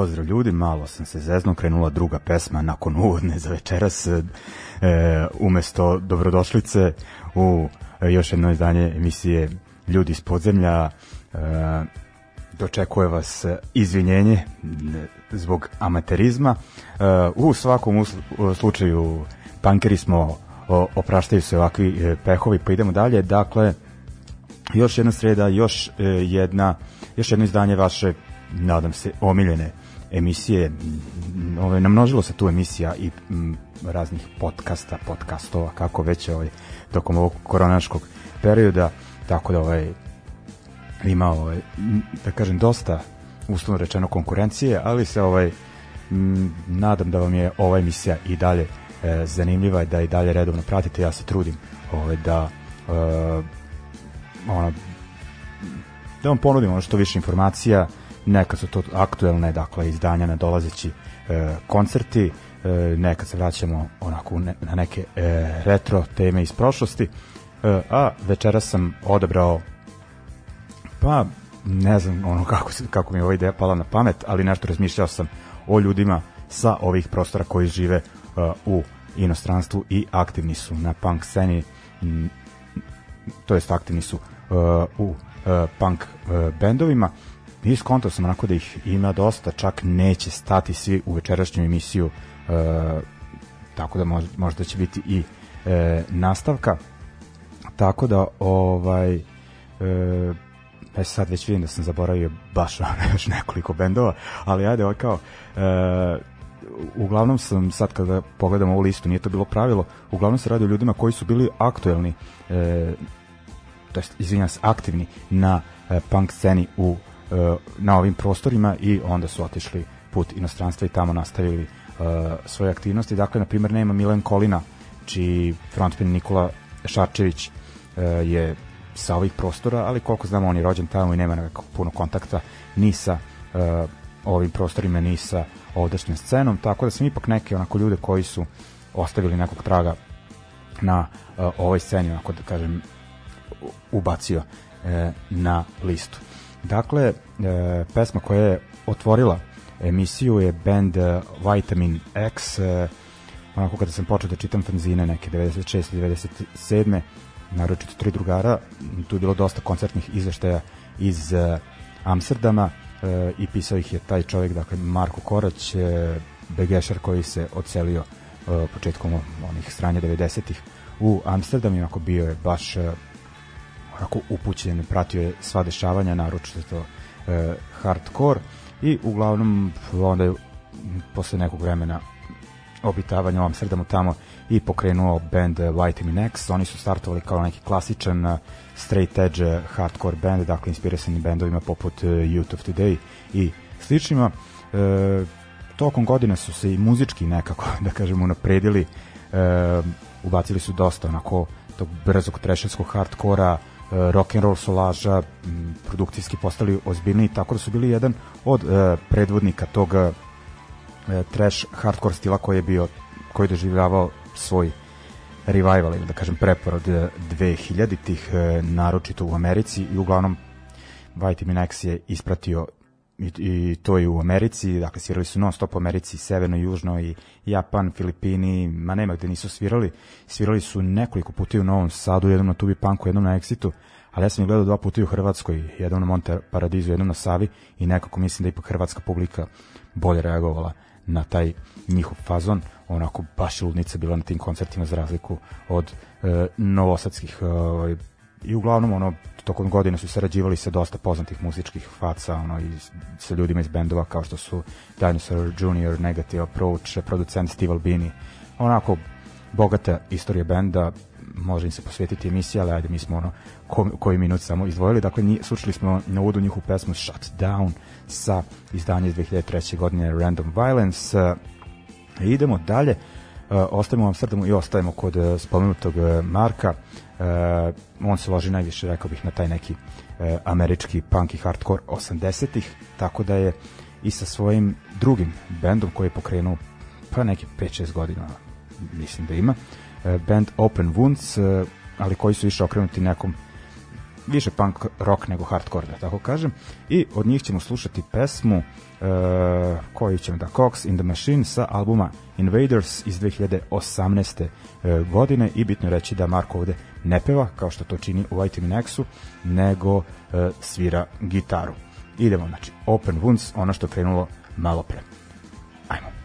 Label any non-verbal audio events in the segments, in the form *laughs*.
Pozdrav ljudi, malo sam se zezno, krenula druga pesma nakon uvodne za večeras e, umesto dobrodošlice u još jedno izdanje emisije Ljudi iz podzemlja e, dočekuje vas izvinjenje zbog amaterizma e, u svakom uslu, u slučaju pankeri smo o, opraštaju se ovakvi e, pehovi pa idemo dalje, dakle još jedna sreda, još e, jedna još jedno izdanje vaše nadam se omiljene emisije, ovaj, namnožilo se tu emisija i m, mm, raznih podkasta, podcastova, kako već ovaj, tokom ovog koronaškog perioda, tako da ovaj, ima, ovaj, da kažem, dosta uslovno rečeno konkurencije, ali se ovaj, m, nadam da vam je ova emisija i dalje e, zanimljiva i da i dalje redovno pratite, ja se trudim ovaj, da e, ono, da vam ponudim ono što više informacija, neka su to aktuelne dakle izdanja na dolazeći e, koncerti e, nekad se vraćamo onako ne, na neke e, retro teme iz prošlosti e, a večera sam odabrao pa ne znam ono kako, se, kako mi je ova ideja pala na pamet ali nešto razmišljao sam o ljudima sa ovih prostora koji žive e, u inostranstvu i aktivni su na punk sceni to jest aktivni su e, u e, punk e, bendovima i skontao sam onako da ih ima dosta, čak neće stati svi u večerašnju emisiju, e, tako da mož, možda će biti i e, nastavka. Tako da, ovaj, e, e sad već vidim da sam zaboravio baš *laughs* još nekoliko bendova, ali ajde, ovaj kao, e, uglavnom sam sad kada pogledam ovu listu, nije to bilo pravilo, uglavnom se radi o ljudima koji su bili aktuelni, e, to jest, izvinjam se, aktivni na e, punk sceni u E, na ovim prostorima i onda su otišli put inostranstva i tamo nastavili e, svoje aktivnosti. Dakle, na primjer, nema Milan Kolina, čiji frontman Nikola Šarčević e, je sa ovih prostora, ali koliko znamo on je rođen tamo i nema nekako puno kontakta ni sa ovim prostorima ni sa ovdašnjom scenom, tako da sam ipak neke onako ljude koji su ostavili nekog traga na uh, ovoj sceni, onako da kažem, ubacio uh, na listu. Dakle, e, pesma koja je otvorila emisiju je band e, Vitamin X, e, onako kada sam počeo da čitam fanzine neke 96. i 97. naročito tri drugara, tu je bilo dosta koncertnih izveštaja iz e, Amsterdama e, i pisao ih je taj čovjek, dakle Marko Korać, e, Begešar koji se ocelio e, početkom onih stranja 90-ih u Amsterdamu, i onako bio je baš e, onako upućen, pratio je sva dešavanja, naročito e, hardcore i uglavnom onda je posle nekog vremena obitavanja u Amsterdamu tamo i pokrenuo band Vitamin X. Oni su startovali kao neki klasičan e, straight edge hardcore band, dakle inspirisani bendovima poput e, Youth of Today i sličnima. E, tokom godina su se i muzički nekako, *laughs* da kažemo, napredili. E, ubacili su dosta onako tog brzog treševskog hardkora, Eh, rock and roll solaža produkcijski postali ozbiljni tako da su bili jedan od eh, predvodnika tog eh, trash hardcore stila koji je bio koji je doživljavao svoj revival ili da kažem preporod 2000-ih naročito u Americi i uglavnom Vitamin X je ispratio i, i to je u Americi, dakle svirali su non stop u Americi, Severno, Južno i Japan, Filipini, ma nema gde nisu svirali, svirali su nekoliko puta u Novom Sadu, jednom na Tubi Panku, jednom na Exitu, ali ja sam ih gledao dva puta i u Hrvatskoj, jednom na Monte Paradizu, jednom na Savi i nekako mislim da ipak hrvatska publika bolje reagovala na taj njihov fazon, onako baš ludnica bila na tim koncertima za razliku od e, novosadskih e, i uglavnom ono tokom godine su sarađivali sa dosta poznatih muzičkih faca ono i sa ljudima iz bendova kao što su Dinosaur Junior, Negative Approach, producent Steve Albini. Onako bogata istorija benda, može im se posvetiti emisija, ali ajde mi smo ono ko, koji minut samo izdvojili. Dakle, nije, slušali smo na uvodu njihovu pesmu Shut Down sa izdanja iz 2003. godine Random Violence. E, idemo dalje, e, ostavimo vam Amsterdamu i ostajemo kod e, spomenutog Marka. Uh, Eh, on se loži najviše, rekao bih, na taj neki eh, američki punk i hardcore 80-ih, tako da je i sa svojim drugim bendom koji je pokrenuo pa neke 5-6 godina mislim da ima, eh, band Open Wounds, ali koji su više okrenuti nekom više punk rock nego hardcore, da tako kažem. I od njih ćemo slušati pesmu e, koju ćemo da Cox in the Machine sa albuma Invaders iz 2018. E, godine i bitno reći da Marko ovde ne peva kao što to čini u White x nego e, svira gitaru. Idemo, znači, Open Wounds, ono što je krenulo malo pre. Ajmo.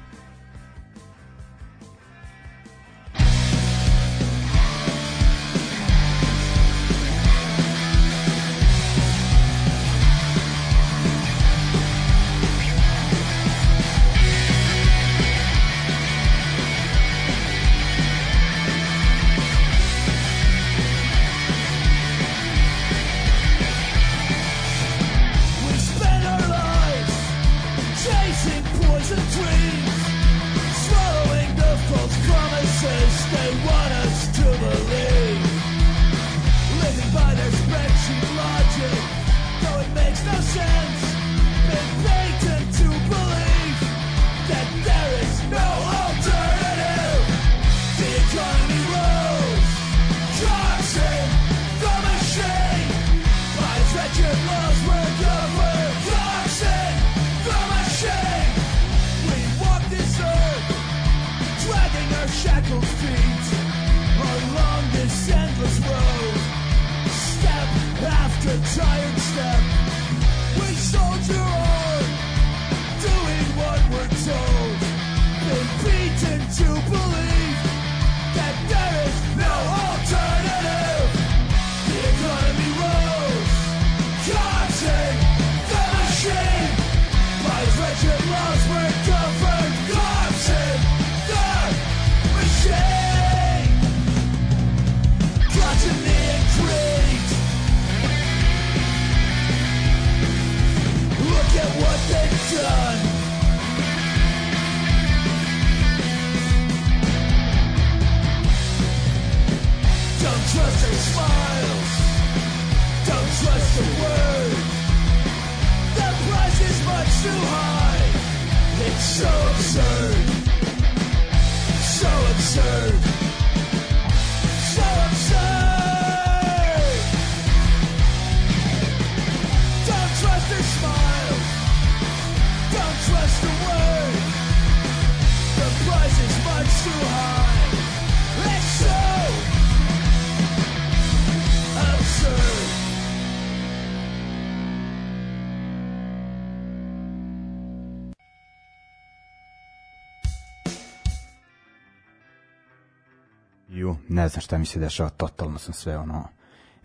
znam šta mi se dešava, totalno sam sve ono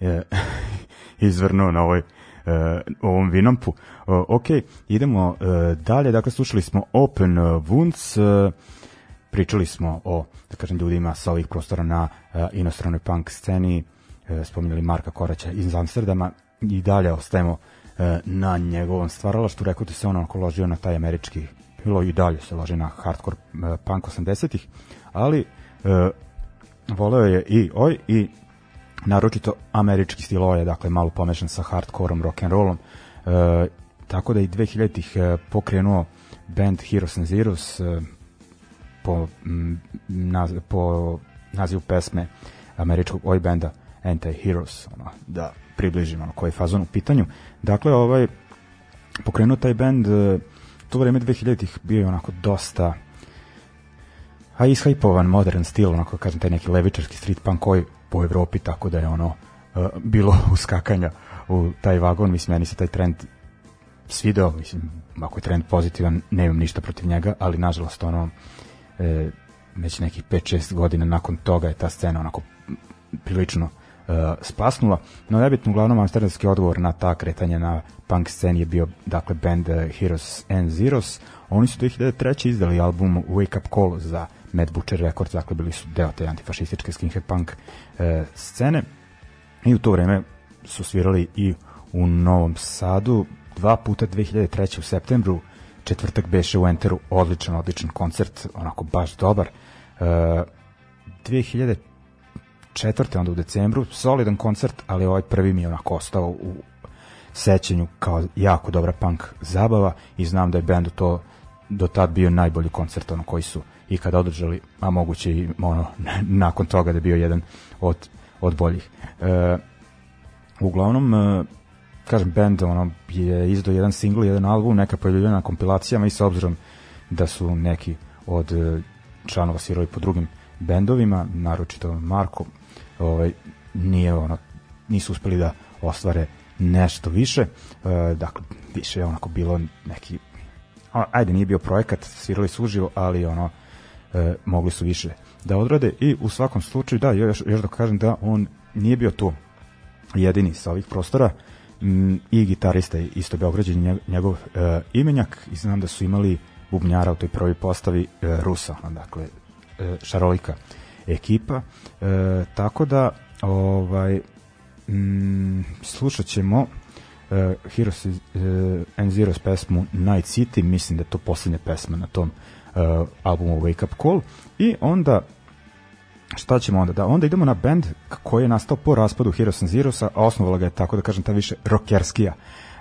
e, *laughs* izvrnuo na ovoj e, ovom vinampu. E, ok, idemo e, dalje, dakle slušali smo Open Wounds, e, pričali smo o, da kažem, ljudima sa ovih prostora na e, inostranoj punk sceni, e, spominjali Marka Koraća iz Amsterdama i dalje ostajemo e, na njegovom stvaralaštu, rekao da se on onako ložio na taj američki bilo i dalje se loži na hardcore e, punk 80-ih, ali e, voleo je i oj i naročito američki stil oje, dakle malo pomešan sa hardkorom, rock and rollom. E, tako da i 2000-ih e, pokrenuo band Heroes and Zeros e, po, m, naz, po nazivu pesme američkog oj benda Anti-Heroes, ono, da približimo ono, koji je fazon u pitanju. Dakle, ovaj, pokrenuo taj band, e, to vreme 2000-ih bio je onako dosta a ishajpovan modern stil, onako kažem taj neki levičarski street punk koji po Evropi tako da je ono uh, bilo *laughs* uskakanja u taj vagon, mislim meni se taj trend svidao, mislim ako je trend pozitivan, ne imam ništa protiv njega, ali nažalost ono e, već nekih 5-6 godina nakon toga je ta scena onako prilično e, splasnula, no nebitno uglavnom amsterdamski odgovor na ta kretanja na punk sceni je bio dakle band e, Heroes and Zeros, oni su 2003. izdali album Wake Up Call za Mad Butcher Records, dakle bili su deo te antifašističke skinhead punk e, scene i u to vreme su svirali i u Novom Sadu dva puta 2003. u septembru četvrtak beše u Enteru odličan, odličan koncert, onako baš dobar e, 2004. onda u decembru solidan koncert, ali ovaj prvi mi je onako ostao u sećanju kao jako dobra punk zabava i znam da je bendu to do tad bio najbolji koncert ono koji su uh, i kada održali, a moguće i ono, *laughs* nakon toga da je bio jedan od, od boljih. E, uglavnom, e, kažem, band ono, je izdao jedan single, jedan album, neka pojavljena na kompilacijama i s obzirom da su neki od e, članova svirali po drugim bendovima, naročito Marko, ovaj, nije ono, nisu uspeli da ostvare nešto više, e, dakle, više je onako bilo neki, ono, ajde, nije bio projekat, svirali su uživo, ali ono, e, mogli su više da odrade i u svakom slučaju da još, još da kažem da on nije bio tu jedini sa ovih prostora m, mm, i gitarista je isto Beograđan njegov e, imenjak i znam da su imali bubnjara u toj prvoj postavi e, Rusa, dakle e, šarolika ekipa e, tako da ovaj mm, slušat ćemo uh, Heroes uh, eh, and Zeros pesmu Night City, mislim da je to poslednja pesma na tom uh, albumu Wake Up Call i onda šta ćemo onda? Da, onda idemo na band koji je nastao po raspadu Heroes and Zerosa, a osnovala ga je tako da kažem ta više rockerskija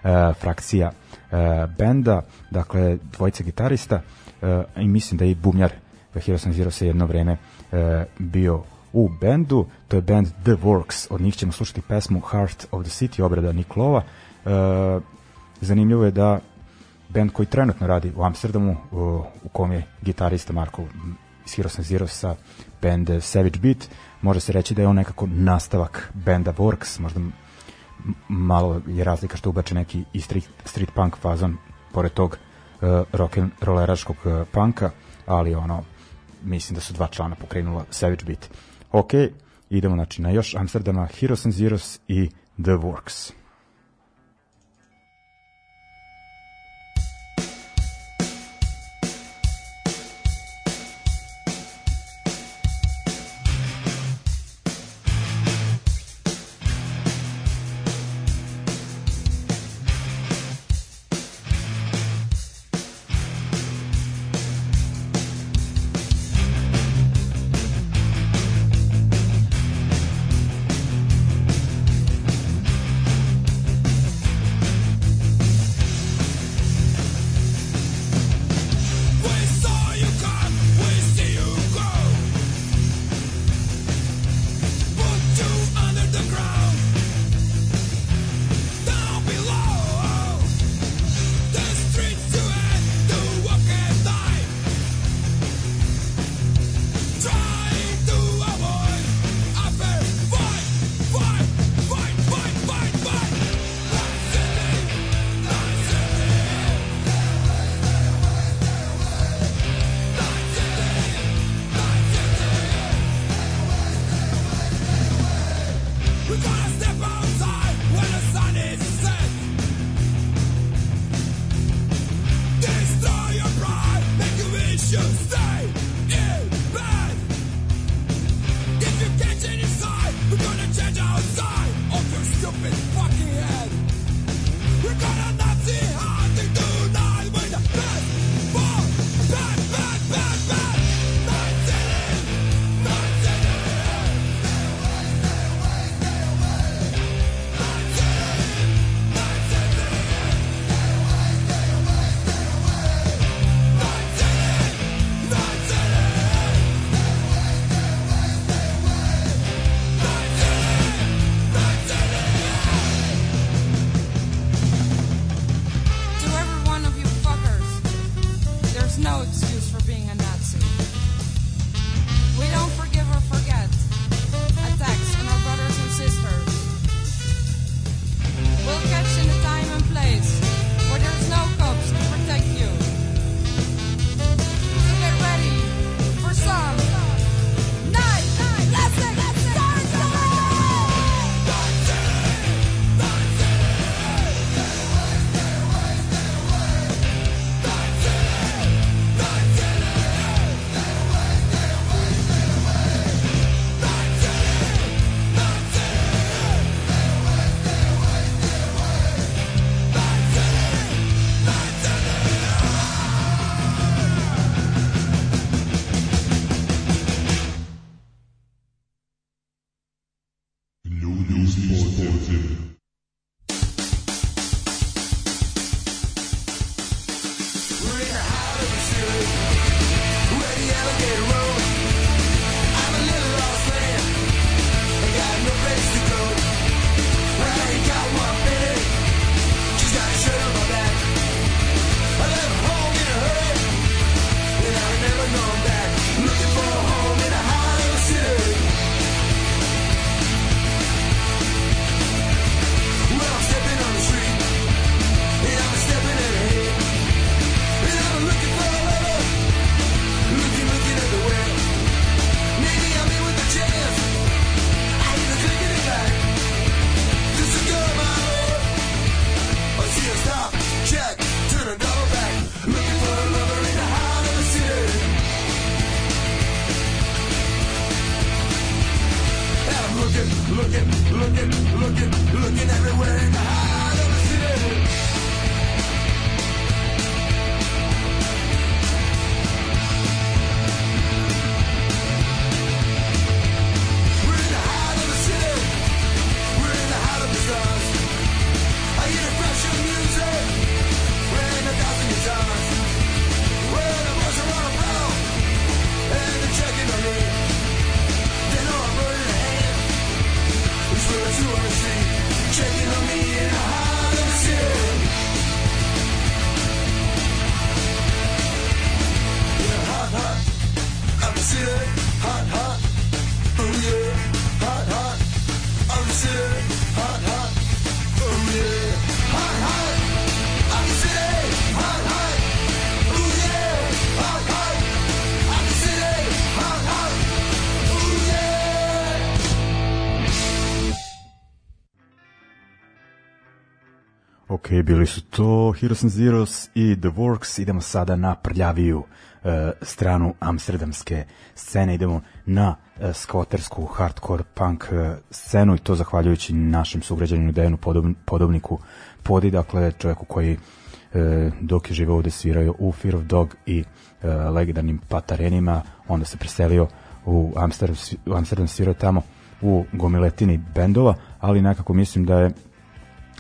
uh, frakcija uh, benda, dakle dvojica gitarista uh, i mislim da je i bumjar da Heroes and Zeros je jedno vreme uh, bio u bendu, to je band The Works, od njih ćemo slušati pesmu Heart of the City, obrada Niklova, uh, E, zanimljivo je da band koji trenutno radi u Amsterdamu, e, u kom je gitarista Marko svirao sam Zero sa band Savage Beat, može se reći da je on nekako nastavak benda Works, možda malo je razlika što ubače neki i street, street punk fazon pored tog uh, rock'n'rolleraškog uh, punka, ali ono mislim da su dva člana pokrenula Savage Beat. Ok, idemo znači na još Amsterdama Heroes and Zeros i The Works. Bili su to Heroes and Zeros i The Works. Idemo sada na prljaviju e, stranu amsterdamske scene. Idemo na e, skotersku hardcore punk e, scenu i to zahvaljujući našem sugrađaninu Dejanu podob, Podobniku Podi, dakle čovjeku koji e, dok je živeo ovde svirao u Fear of Dog i e, legendarnim patarenima, onda se preselio u Amsterdam, u Amsterdam svirao tamo u gomiletini bendova, ali nekako mislim da je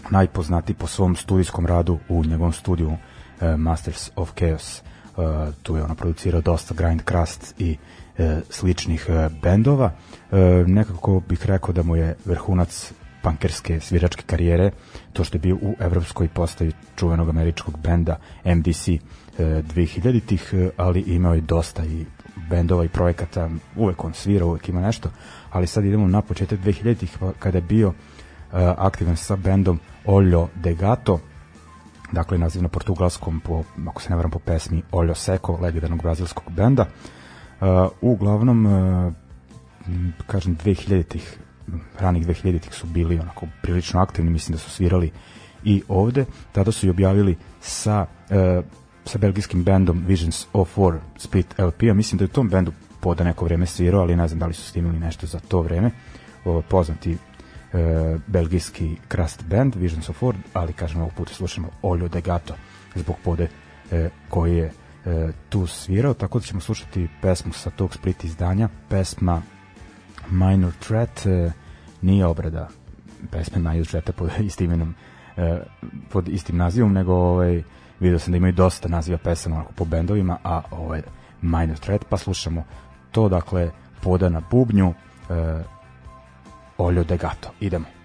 najpoznati po svom studijskom radu u njegovom studiju e, Masters of Chaos. E, tu je ona producirao dosta Grind Crust i e, sličnih e, bendova. E, nekako bih rekao da mu je vrhunac pankerske sviračke karijere to što je bio u evropskoj postavi čuvenog američkog benda MDC e, 2000-ih, ali imao je dosta i bendova i projekata, uvek on svira, uvek ima nešto, ali sad idemo na početak 2000-ih pa kada je bio uh, Eh, aktivan sa bendom Olho de Gato, dakle naziv na portugalskom po, ako se ne varam po pesmi Olho Seco, legendarnog brazilskog benda. Uh, Uglavnom, eh, kažem, 2000-ih, ranih 2000-ih su bili onako prilično aktivni, mislim da su svirali i ovde. Tada su i objavili sa, e, sa belgijskim bendom Visions of War Split LP, a mislim da je u tom bendu poda neko vreme svirao, ali ne znam da li su snimili nešto za to vreme. O, poznati E, belgijski crust band Visions of Ford, ali kažem ovog puta slušamo Olio de Gato zbog pode e, koji je e, tu svirao, tako da ćemo slušati pesmu sa tog split izdanja, pesma Minor Threat e, nije obrada pesme Minor Threat pod *laughs* istim imenom e, pod istim nazivom, nego ovaj, video sam da imaju dosta naziva pesama onako, po bendovima, a ovaj, Minor Threat, pa slušamo to, dakle, poda na bubnju, e, Olio de Gato. Idemo.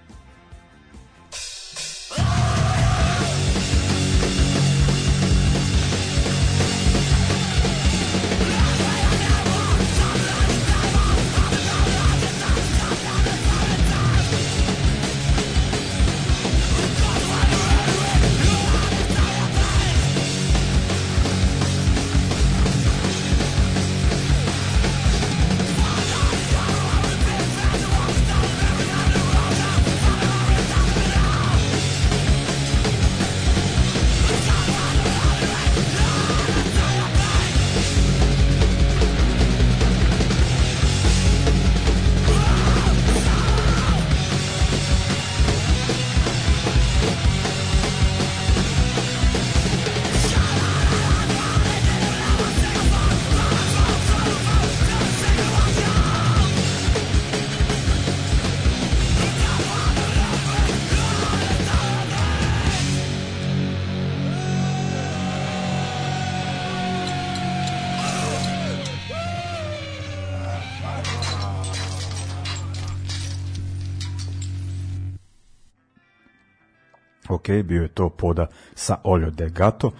ok, bio je to poda sa Olio De Gato,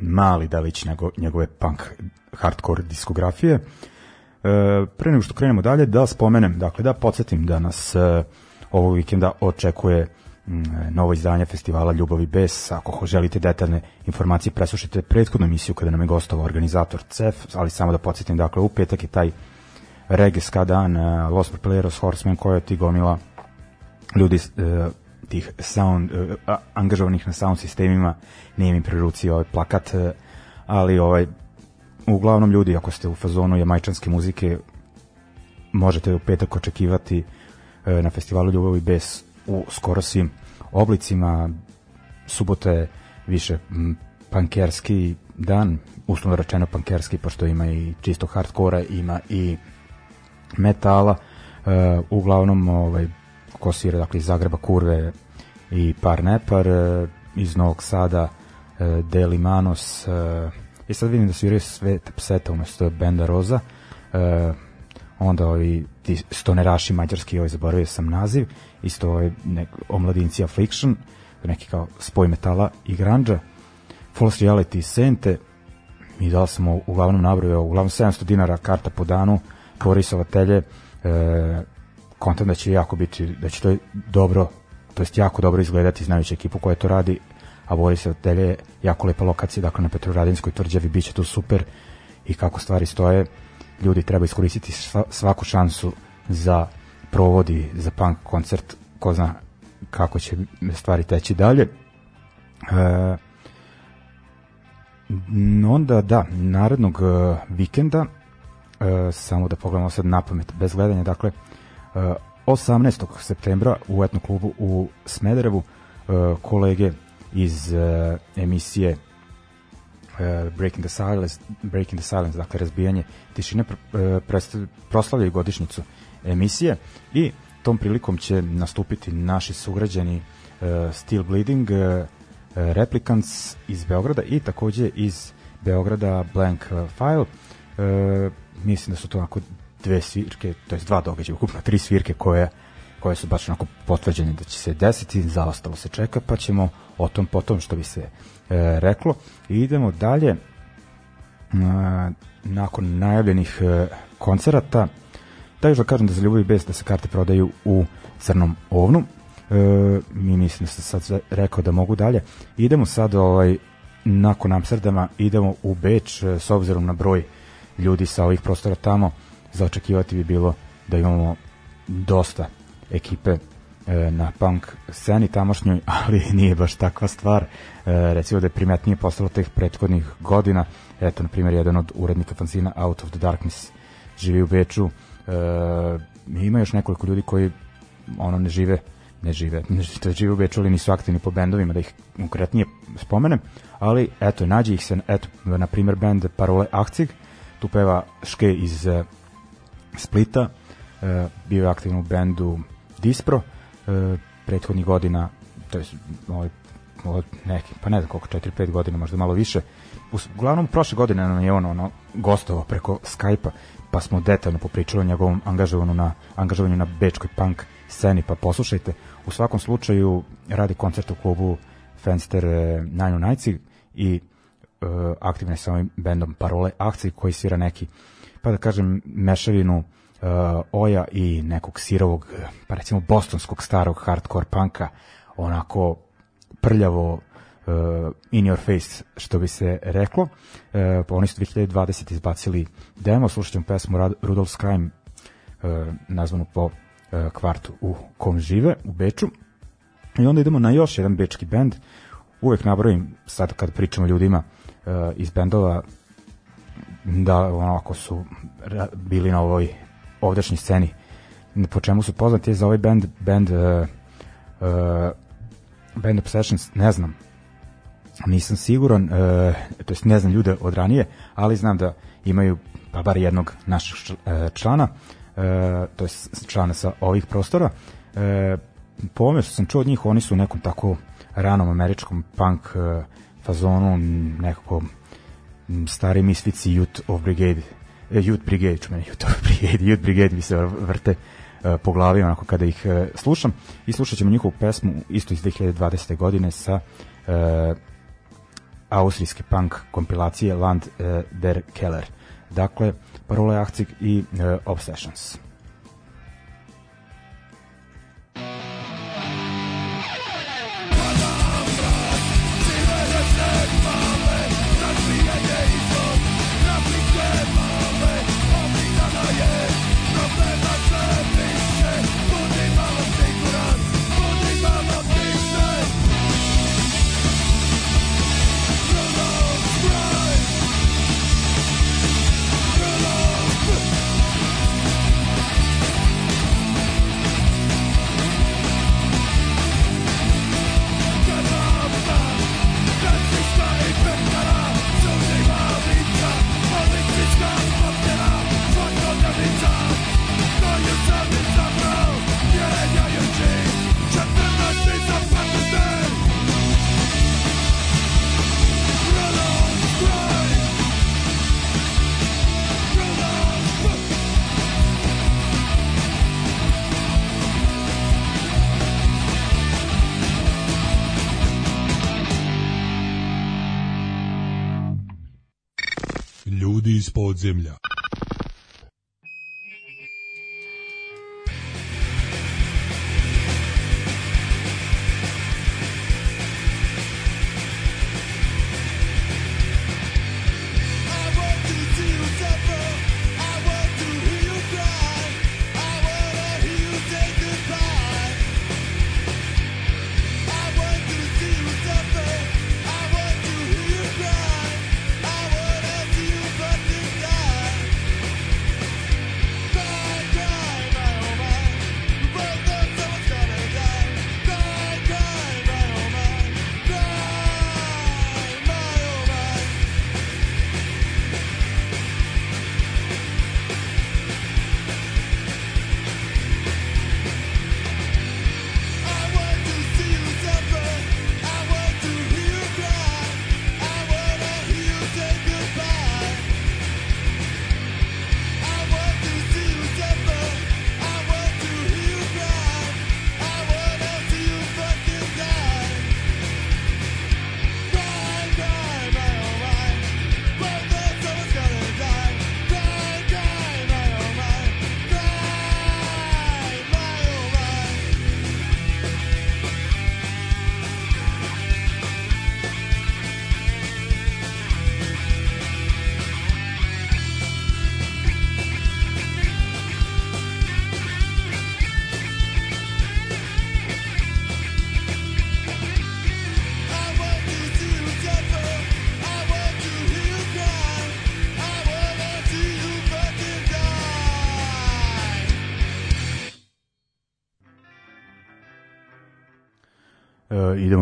mali delić da njegove punk hardcore diskografije. E, pre nego što krenemo dalje, da spomenem, dakle da podsjetim da nas e, ovog vikenda očekuje novo izdanje festivala Ljubavi Bes. Ako ho želite detaljne informacije, preslušajte prethodnu emisiju kada nam je gostovao organizator CEF, ali samo da podsjetim, dakle u petak je taj Regis dan, e, Los Propeleros, Horseman, Coyote, Gomila ljudi e, tih sound, uh, angažovanih na sound sistemima, nije mi prerucio ovaj plakat, e, ali ovaj, uglavnom ljudi, ako ste u fazonu jamajčanske muzike, možete u petak očekivati uh, na festivalu Ljubav i Bes u skoro svim oblicima, subota je više m, pankerski dan, uslovno rečeno pankerski, pošto ima i čisto hardkora, ima i metala, e, uglavnom ovaj, ko svira, dakle iz Zagreba Kurve i Par Nepar, e, iz Novog Sada e, Delimanos, e, i sad vidim da sviraju sve tapseta umesto Benda Roza, onda ovi ti stoneraši mađarski, ovaj zaboravio sam naziv, isto ovaj nek, omladinci Affliction, neki kao spoj metala i granđa, False Reality i Sente, i da smo uglavnom nabrojao, uglavnom 700 dinara karta po danu, korisovatelje, e, kontam da će jako biti, da će to dobro, to jest jako dobro izgledati znajući ekipu koja to radi, a boji se hotelje je jako lepa lokacija, dakle na Petrovaradinskoj tvrđavi bit će to super i kako stvari stoje, ljudi treba iskoristiti svaku šansu za provodi, za punk koncert, ko zna kako će stvari teći dalje. E, onda da, narednog e, vikenda, e, samo da pogledamo sad na pamet, bez gledanja, dakle, 18. Eh, septembra u etno klubu u Smederevu eh, kolege iz eh, emisije Breaking the Silence, Breaking the Silence, dakle razbijanje tišine proslavljaju godišnjicu emisije i tom prilikom će nastupiti naši sugrađani Steel Bleeding, Replicants iz Beograda i takođe iz Beograda Blank File. Mislim da su to ako dve svirke, to je dva događaja, ukupno tri svirke koje koje su baš onako potvrđene da će se desiti, za ostalo se čeka, pa ćemo o tom potom što bi se e, reklo. I idemo dalje, e, nakon najavljenih e, koncerata, da još da kažem da za ljubav i da se karte prodaju u crnom ovnu, e, mi mislim da sam sad rekao da mogu dalje. Idemo sad ovaj, nakon Amsterdama, idemo u Beč, e, s obzirom na broj ljudi sa ovih prostora tamo, zaočekivati bi bilo da imamo dosta ekipe e, na punk sceni tamošnjoj, *laughs* ali nije baš takva stvar. E, recimo da je primetnije postalo teh prethodnih godina. Eto, na primjer, jedan od urednika fanzina Out of the Darkness živi u Beču. E, ima još nekoliko ljudi koji ono ne žive ne žive, *laughs* ne žive, žive u Beču, ali nisu aktivni po bendovima, da ih konkretnije spomenem, ali eto, nađe ih se, eto, na primjer, bend Parole Akcig, tu peva Ške iz e, Splita, e, bio je aktivan u bendu Dispro, e, prethodnih godina, to je ovaj, od neki, pa ne znam koliko, 4-5 godina, možda malo više. Uglavnom, prošle godine nam je on ono, gostovao preko Skype-a, pa smo detaljno popričali o njegovom angažovanju na, angažovanju na bečkoj punk sceni, pa poslušajte. U svakom slučaju, radi koncert u klubu Fenster e, Nine Nights i e, aktivne sa ovim bendom Parole Akcije koji svira neki pa da kažem, mešavinu uh, oja i nekog sirovog, pa recimo bostonskog starog hardcore panka, onako prljavo uh, in your face, što bi se reklo. Uh, pa oni su 2020 izbacili demo, slušat ćemo pesmu Rudolph's Crime, uh, nazvanu po uh, kvartu u kom žive, u Beču. I onda idemo na još jedan bečki bend, uvek nabrojim sad kad pričamo ljudima uh, iz bendova da onako su bili na ovoj ovdašnjoj sceni po čemu su poznati je za ovaj band band uh, uh, band Obsessions ne znam nisam siguran uh, to jest ne znam ljude od ranije ali znam da imaju pa bar jednog našeg člana uh, to jest člana sa ovih prostora uh, po ovome što sam čuo od njih oni su u nekom tako ranom američkom punk uh, fazonu nekako stari misvici Youth of Brigade, Youth e, Brigade, ču Youth of *laughs* Brigade, Youth Brigade mi se vrte e, po glavi onako kada ih e, slušam i slušat ćemo njihovu pesmu isto iz 2020. godine sa uh, austrijske punk kompilacije Land der Keller. Dakle, Parola Jahcik i uh, Obsessions. земля.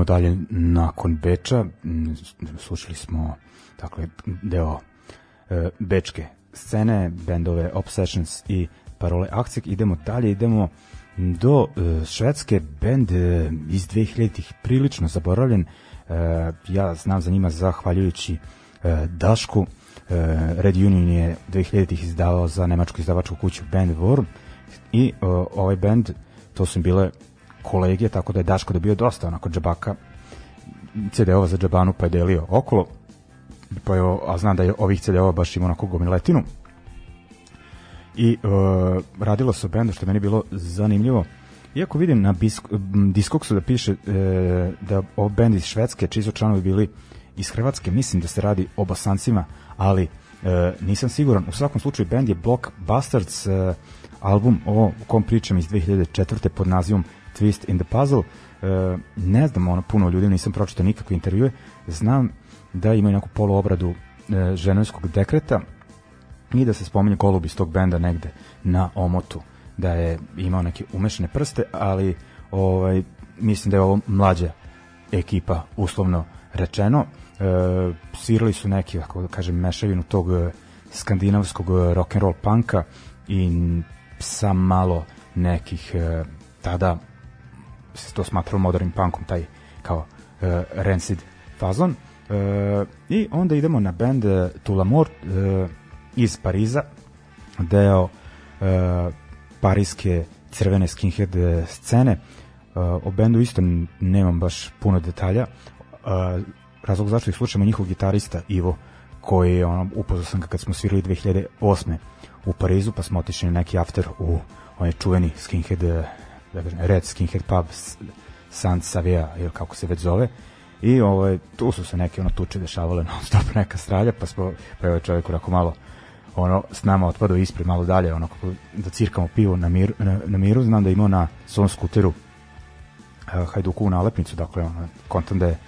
dalje nakon Beča, mm, slušali smo dakle, deo e, Bečke scene, bendove Obsessions i parole Akcek. Idemo dalje, idemo do e, švedske bend e, iz 2000-ih, prilično zaboravljen. E, ja znam za njima zahvaljujući e, Dašku. E, Red Union je 2000-ih izdavao za nemačku izdavačku kuću Band Worm i e, ovaj band, to su bile kolege, tako da je Daško dobio da dosta onako džabaka CD-ova za džabanu pa je delio okolo pa je, a znam da je ovih CD-ova baš ima onako gomiletinu i e, radilo se o bendu što je meni bilo zanimljivo iako vidim na bisk, Discogsu da piše e, da o bend iz Švedske čiji su članovi bili iz Hrvatske mislim da se radi o basancima ali e, nisam siguran u svakom slučaju bend je Block Bastards e, album o kom pričam iz 2004. pod nazivom twist in the puzzle. Uh, ne znam, ono, puno ljudi, nisam pročitao nikakve intervjue. Znam da imaju neku poluobradu e, ženevskog dekreta i da se spominje golub iz tog benda negde na omotu da je imao neke umešane prste ali ovaj mislim da je ovo mlađa ekipa uslovno rečeno e, svirali su neki kako da kažem mešavinu tog e, skandinavskog e, rock and roll panka i sa malo nekih e, tada bi se to smatralo modernim punkom, taj kao uh, rancid fazon. Uh, I onda idemo na band uh, e, Tulamor uh, iz Pariza, deo uh, parijske crvene skinhead scene. Uh, o bendu isto nemam baš puno detalja. Uh, razlog zašto ih slušamo njihov gitarista Ivo koji je ono, upoznao sam ga kad smo svirali 2008. u Parizu pa smo otišli neki after u onaj čuveni skinhead da kažem, Red Skinhead Pub San Savia, ili kako se već zove, i ovaj, tu su se neke ono, tuče dešavale *laughs* non stop neka stralja, pa smo, pa je čovjek onako malo ono, s nama otpadao ispred malo dalje, ono, kako da cirkamo pivo na, mir, na, na miru, znam da imao na svom skuteru uh, Hajduku u nalepnicu, dakle, ono, kontam da je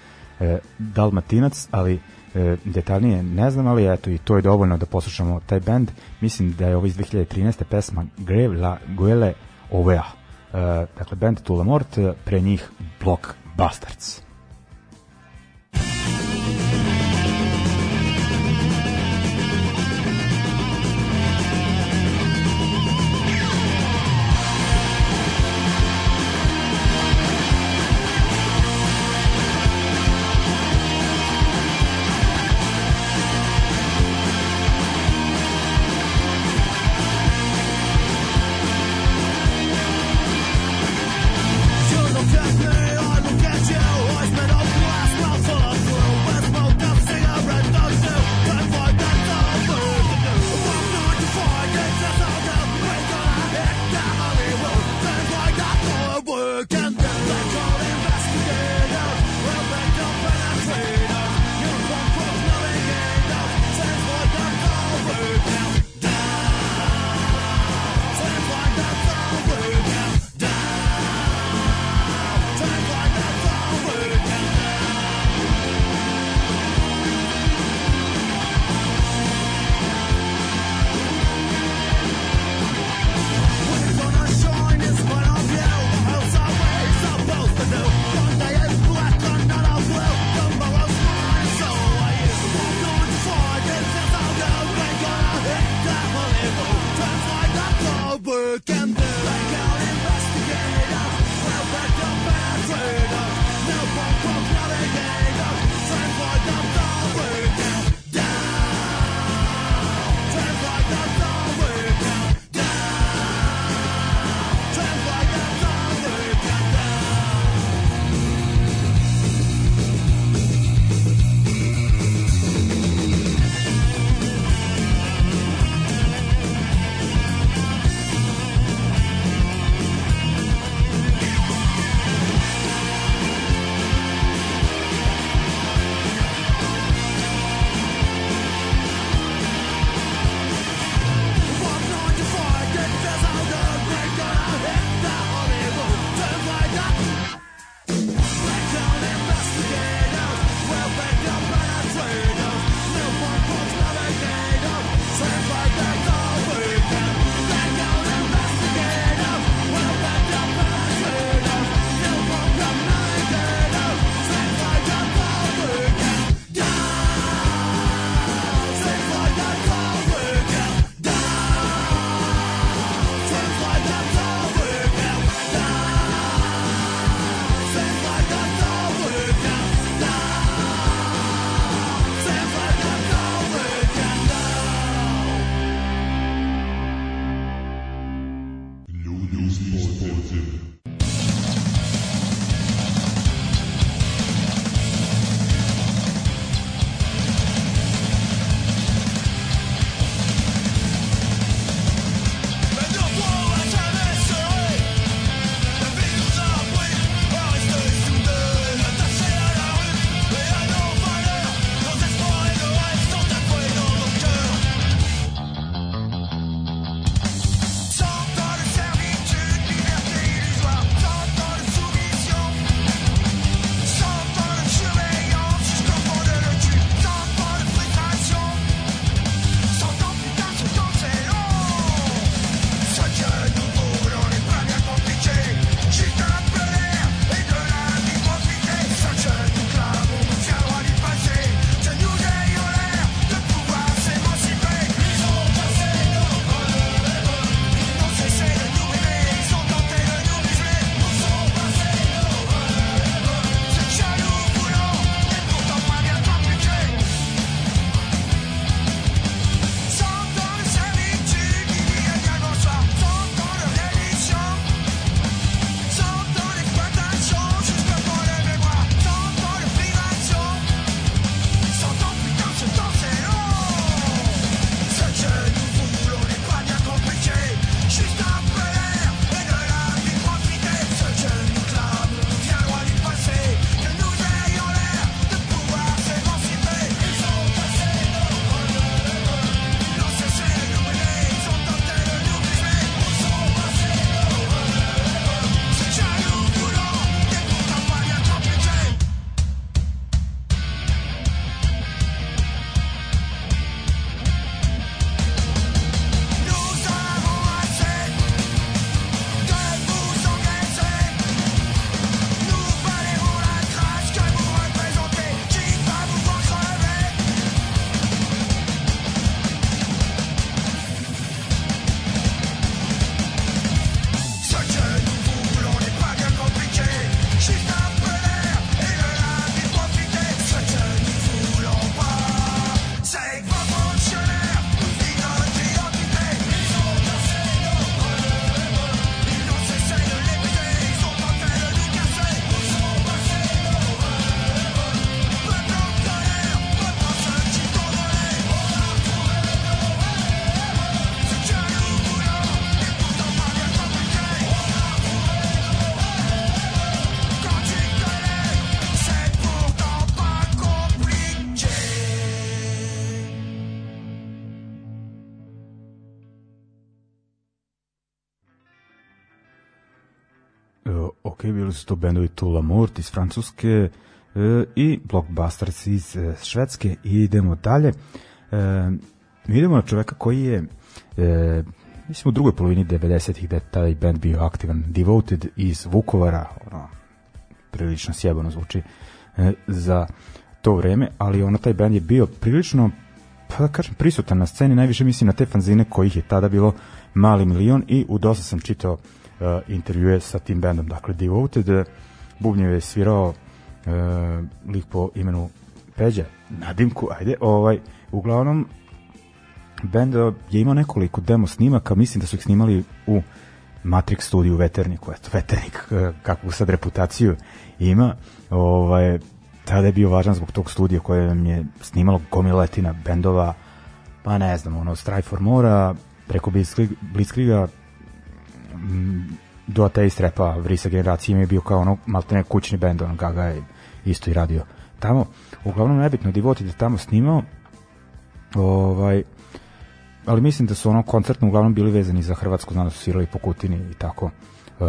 e, Dalmatinac, ali e, detaljnije ne znam, ali eto i to je dovoljno da poslušamo taj bend, Mislim da je ovo iz 2013. pesma Grave La Guele Ovea. Eh, dakle, band Tulamort, eh, pre njih Block Bastards. to bendovi Tula Murt iz Francuske e, i Blockbusters iz e, Švedske i idemo dalje. E, idemo na čoveka koji je mislim u drugoj polovini 90-ih da je taj band bio aktivan Devoted iz Vukovara ono, prilično sjebano zvuči e, za to vreme ali ono taj band je bio prilično pa da kažem, prisutan na sceni, najviše mislim na te fanzine kojih je tada bilo mali milion i u dosta sam čitao uh, intervjue sa tim bendom. Dakle, Devoted, eh, Bubnjev je svirao uh, lik po imenu Peđa, nadimku, ajde, ovaj, uglavnom, bend je imao nekoliko demo snimaka, mislim da su ih snimali u Matrix studiju Veterniku, eto, Veternik, kakvu sad reputaciju ima, ovaj, tada je bio važan zbog tog studija koje vam je snimalo gomiletina bendova, pa ne znam, ono, Strive for Mora, preko Blitzkriga, mm, do Ateist Repa, Vrisa generacije mi je bio kao ono, maltene kućni bend, ono, Gaga je isto i radio tamo. Uglavnom, nebitno, Divoti da tamo snimao, ovaj, ali mislim da su ono koncertno uglavnom bili vezani za Hrvatsku, znam da su svirali po Kutini i tako. Uh,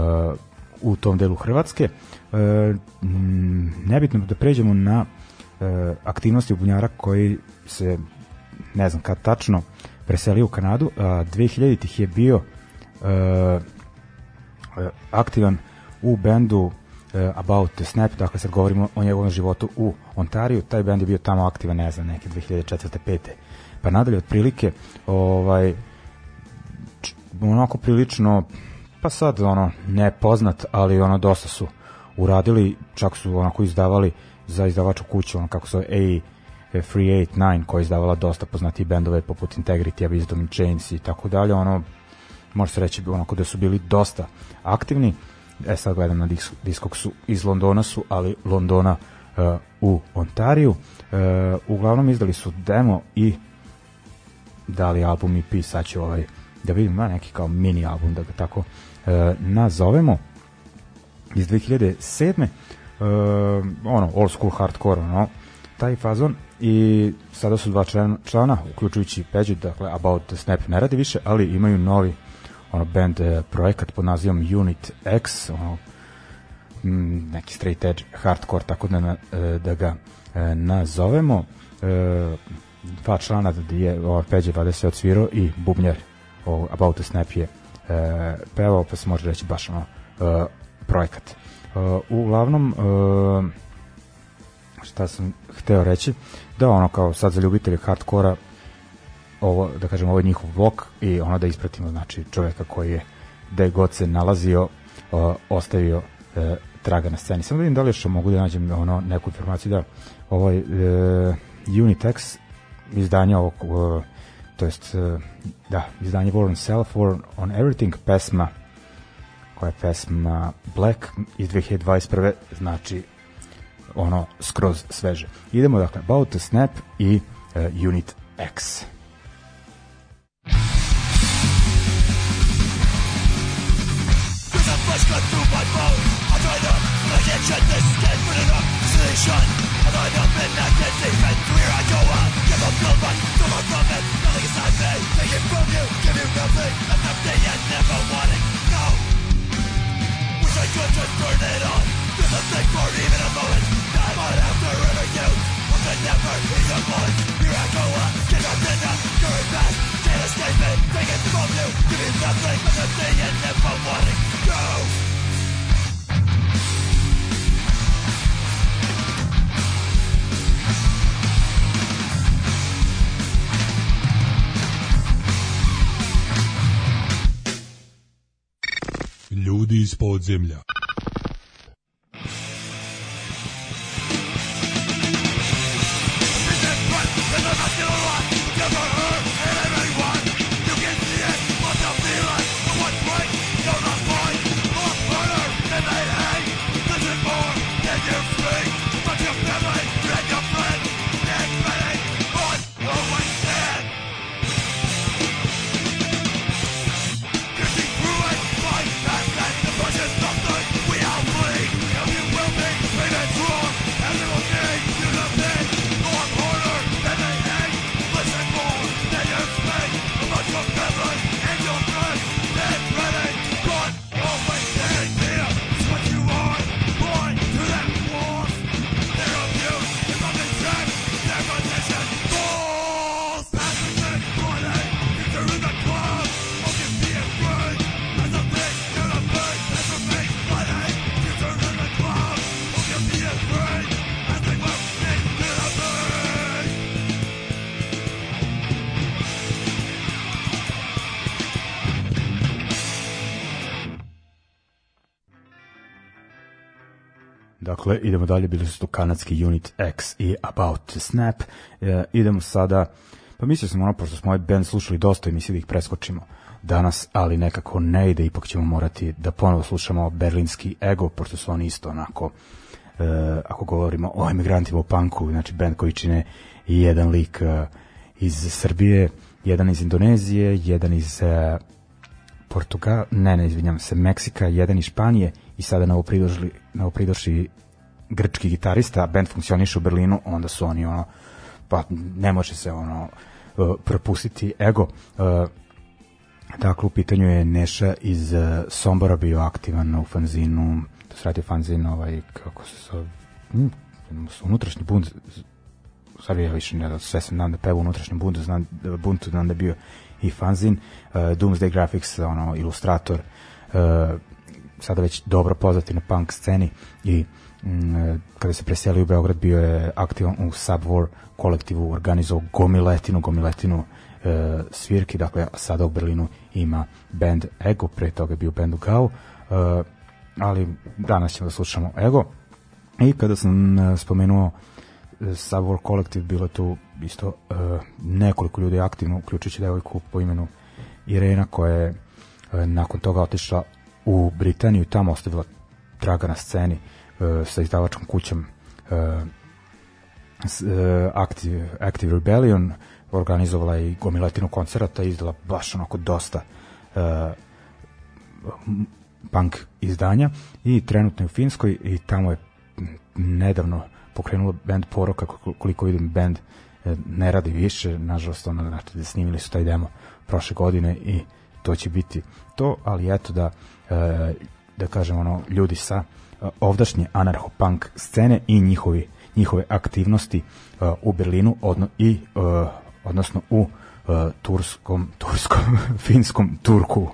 u tom delu Hrvatske. E, nebitno da pređemo na e, aktivnosti bubnjara koji se ne znam kad tačno preselio u Kanadu, a 2000-ih je bio e, e, aktivan u bendu e, About the Snap, dakle sad govorimo o njegovom životu u Ontariju, taj bend je bio tamo aktivan, ne znam, neke 2004. 5. Pa nadalje, otprilike, ovaj, onako prilično pa sad ono nepoznat, ali ono dosta su uradili, čak su onako izdavali za izdavaču kuću, ono kako se A Free 89 koja je izdavala dosta poznatih bendove poput Integrity, Wisdom in Chains i tako dalje, ono može se reći onako da su bili dosta aktivni. E sad gledam na disk, diskoksu iz Londona su, ali Londona uh, u Ontariju. Uh, uglavnom izdali su demo i dali album i pisaće ovaj uh, da vidim ma, neki kao mini album da ga tako e, nazovemo iz 2007. E, ono old school hardcore ono taj fazon i sada su dva člana, člana uključujući Peđu, dakle About the Snap ne radi više, ali imaju novi ono band e, projekat pod nazivom Unit X, ono mm, neki straight edge hardcore tako da na, e, da ga e, nazovemo e, dva člana da je Peđe 20 odsvirao i bubnjar About a Snap je e, pevao, pa se može reći baš ono e, projekat. E, uglavnom, e, šta sam hteo reći, da ono kao sad za ljubitelje hardkora, ovo, da kažem, ovo je njihov blok i ono da ispratimo, znači, čoveka koji je da je god se nalazio, o, e, ostavio e, traga na sceni. Samo vidim da li još mogu da nađem ono, neku informaciju da ovaj e, Unitex izdanje ovog e, to jest, e, da, izdanje Warren Self, War on Everything, pesma koja je pesma Black iz 2021. znači ono skroz sveže. Idemo dakle, About the Snap i uh, Unit X. cut through my bone I tried to Take it from you, giving nothing never no Wish I could just it nothing for even a moment after never is in the current past Can't escape it, from you, nothing and never wanting, no iz podzemlja. idemo dalje, bili su to kanadski Unit X i About to Snap. E, idemo sada, pa mislio sam ono, pošto smo ovaj band slušali dosta i mislili da ih preskočimo danas, ali nekako ne ide, ipak ćemo morati da ponovo slušamo Berlinski Ego, pošto su oni isto onako, e, ako govorimo o emigrantima u punku, znači band koji čine i jedan lik e, iz Srbije, jedan iz Indonezije, jedan iz e, Portugal, ne, ne, izvinjam se, Meksika, jedan iz Španije i sada novo pridošli, novo pridošli grčki gitarista, band funkcioniše u Berlinu, onda su oni ono, pa ne može se ono e, propustiti ego. Dakle, u pitanju je Neša iz e, Sombora bio aktivan u fanzinu, to se radi fanzin, ovaj, kako se zove, mm, unutrašnji bunt, sad ja više ne, sve sam nam da peva unutrašnji bunt, znam, bunt znam da bio i fanzin, uh, Doomsday Graphics, ono, ilustrator, uh, sada već dobro poznati na punk sceni i uh, Mm, e, kada se preselio u Beograd bio je aktivan u Subwar kolektivu, organizovao gomiletinu, gomiletinu e, svirki, dakle sada u Berlinu ima band Ego, pre toga je bio band Ukao, e, ali danas ćemo da slušamo Ego. I kada sam e, spomenuo e, Subwar kolektiv, bilo tu isto e, nekoliko ljudi aktivno, uključujući devojku po imenu Irena koja je e, nakon toga otišla u Britaniju, tamo ostavila traga na sceni. Eh, sa izdavačkom kućom eh, eh, Active, Active Rebellion organizovala i gomilatinu koncerata i izdala baš onako dosta punk izdanja i trenutno je u Finskoj i tamo je nedavno pokrenula band Poroka, koliko vidim band ne radi više, nažalost ono, znači, snimili su taj demo prošle godine i to će biti to, ali eto da da kažem ono, ljudi sa E, ovdašnje anarcho-punk scene i njihovi, njihove aktivnosti e, u Berlinu odno, i e, odnosno u turskom, turskom, *laughs* finskom Turku.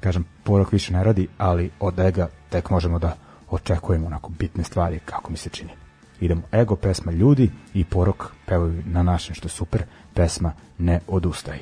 Kažem, porok više ne radi, ali od ega tek možemo da očekujemo onako bitne stvari, kako mi se čini. Idemo ego, pesma ljudi i porok pevaju na našem što je super, pesma ne odustaj.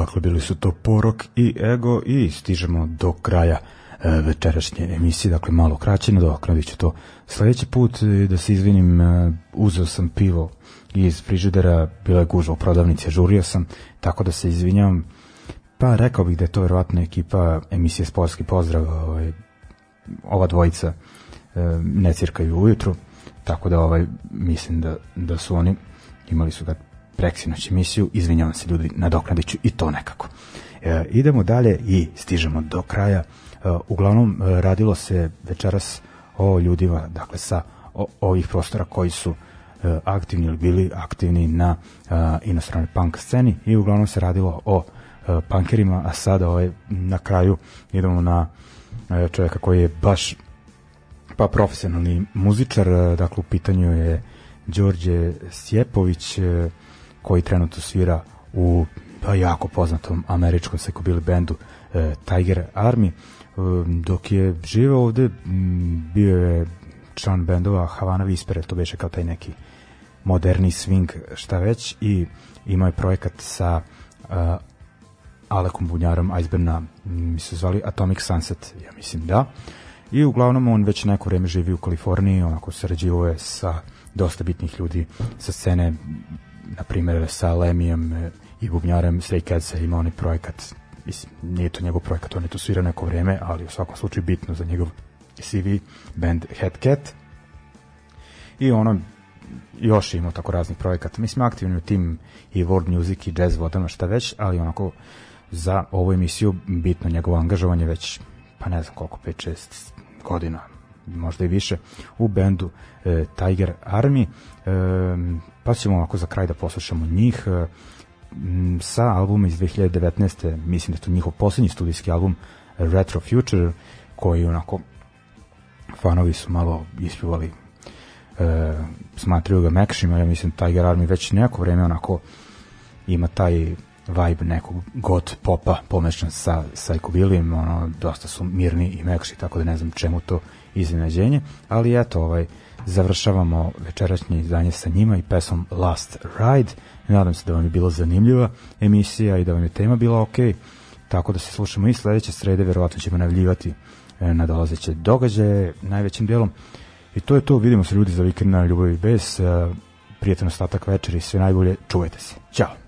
Dakle, bili su to porok i ego i stižemo do kraja e, večerašnje emisije, dakle malo kraće, nadoknadit ću to sledeći put, e, da se izvinim, e, uzeo sam pivo iz frižidera, bila je gužva u prodavnici, žurio sam, tako da se izvinjam, pa rekao bih da je to verovatno ekipa emisije Sportski pozdrav, ovaj, ova dvojica e, ne cirkaju ujutru, tako da ovaj mislim da, da su oni imali su ga preksinoć emisiju, izvinjavam se ljudi, nadoknadiću i to nekako. E, idemo dalje i stižemo do kraja. E, uglavnom, e, radilo se večeras o ljudima, dakle, sa o, ovih prostora koji su e, aktivni ili bili aktivni na e, inostranoj punk sceni i uglavnom se radilo o e, punkerima, a sada ovaj, na kraju idemo na e, čovjeka koji je baš pa profesionalni muzičar, e, dakle u pitanju je Đorđe Sjepović, e, koji trenutno svira u pa jako poznatom američkom sekobili bendu e, Tiger Army. E, dok je živao ovde, bio je član bendova Havana Vispere, to beše kao taj neki moderni swing, šta već, i imao je projekat sa e, Alekom Bunjarom Iceberna, mi se zvali Atomic Sunset, ja mislim da. I uglavnom on već neko vreme živi u Kaliforniji, onako sarađivo je sa dosta bitnih ljudi sa scene na primjer sa Lemijem e, i Bubnjarem Stray Cats ima onaj projekat mislim, nije to njegov projekat, on je to svira neko vreme, ali u svakom slučaju bitno za njegov CV, band Head Cat. I ono, još ima tako raznih projekata. Mislim, aktivni u tim i world music i jazz vodama, šta već, ali onako za ovu emisiju bitno njegovo angažovanje već, pa ne znam koliko, 5-6 godina, možda i više u bendu e, Tiger Army e, pa ćemo ovako za kraj da poslušamo njih e, sa albuma iz 2019. mislim da je to njihov poslednji studijski album Retro Future koji onako fanovi su malo ispivali e, smatruju ga mekšima ja mislim Tiger Army već neko vreme onako ima taj vibe nekog god popa pomešan sa sa ekobilijem, ono, dosta su mirni i mekši, tako da ne znam čemu to iznenađenje, ali eto, ovaj, završavamo večerašnje izdanje sa njima i pesom Last Ride. Nadam se da vam je bila zanimljiva emisija i da vam je tema bila ok. Tako da se slušamo i sledeće srede, verovatno ćemo navljivati e, na dolazeće događaje najvećim delom. I to je to, vidimo se ljudi za vikend na Ljubavi bez. E, Prijetan ostatak večeri, sve najbolje, čuvajte se. Ćao!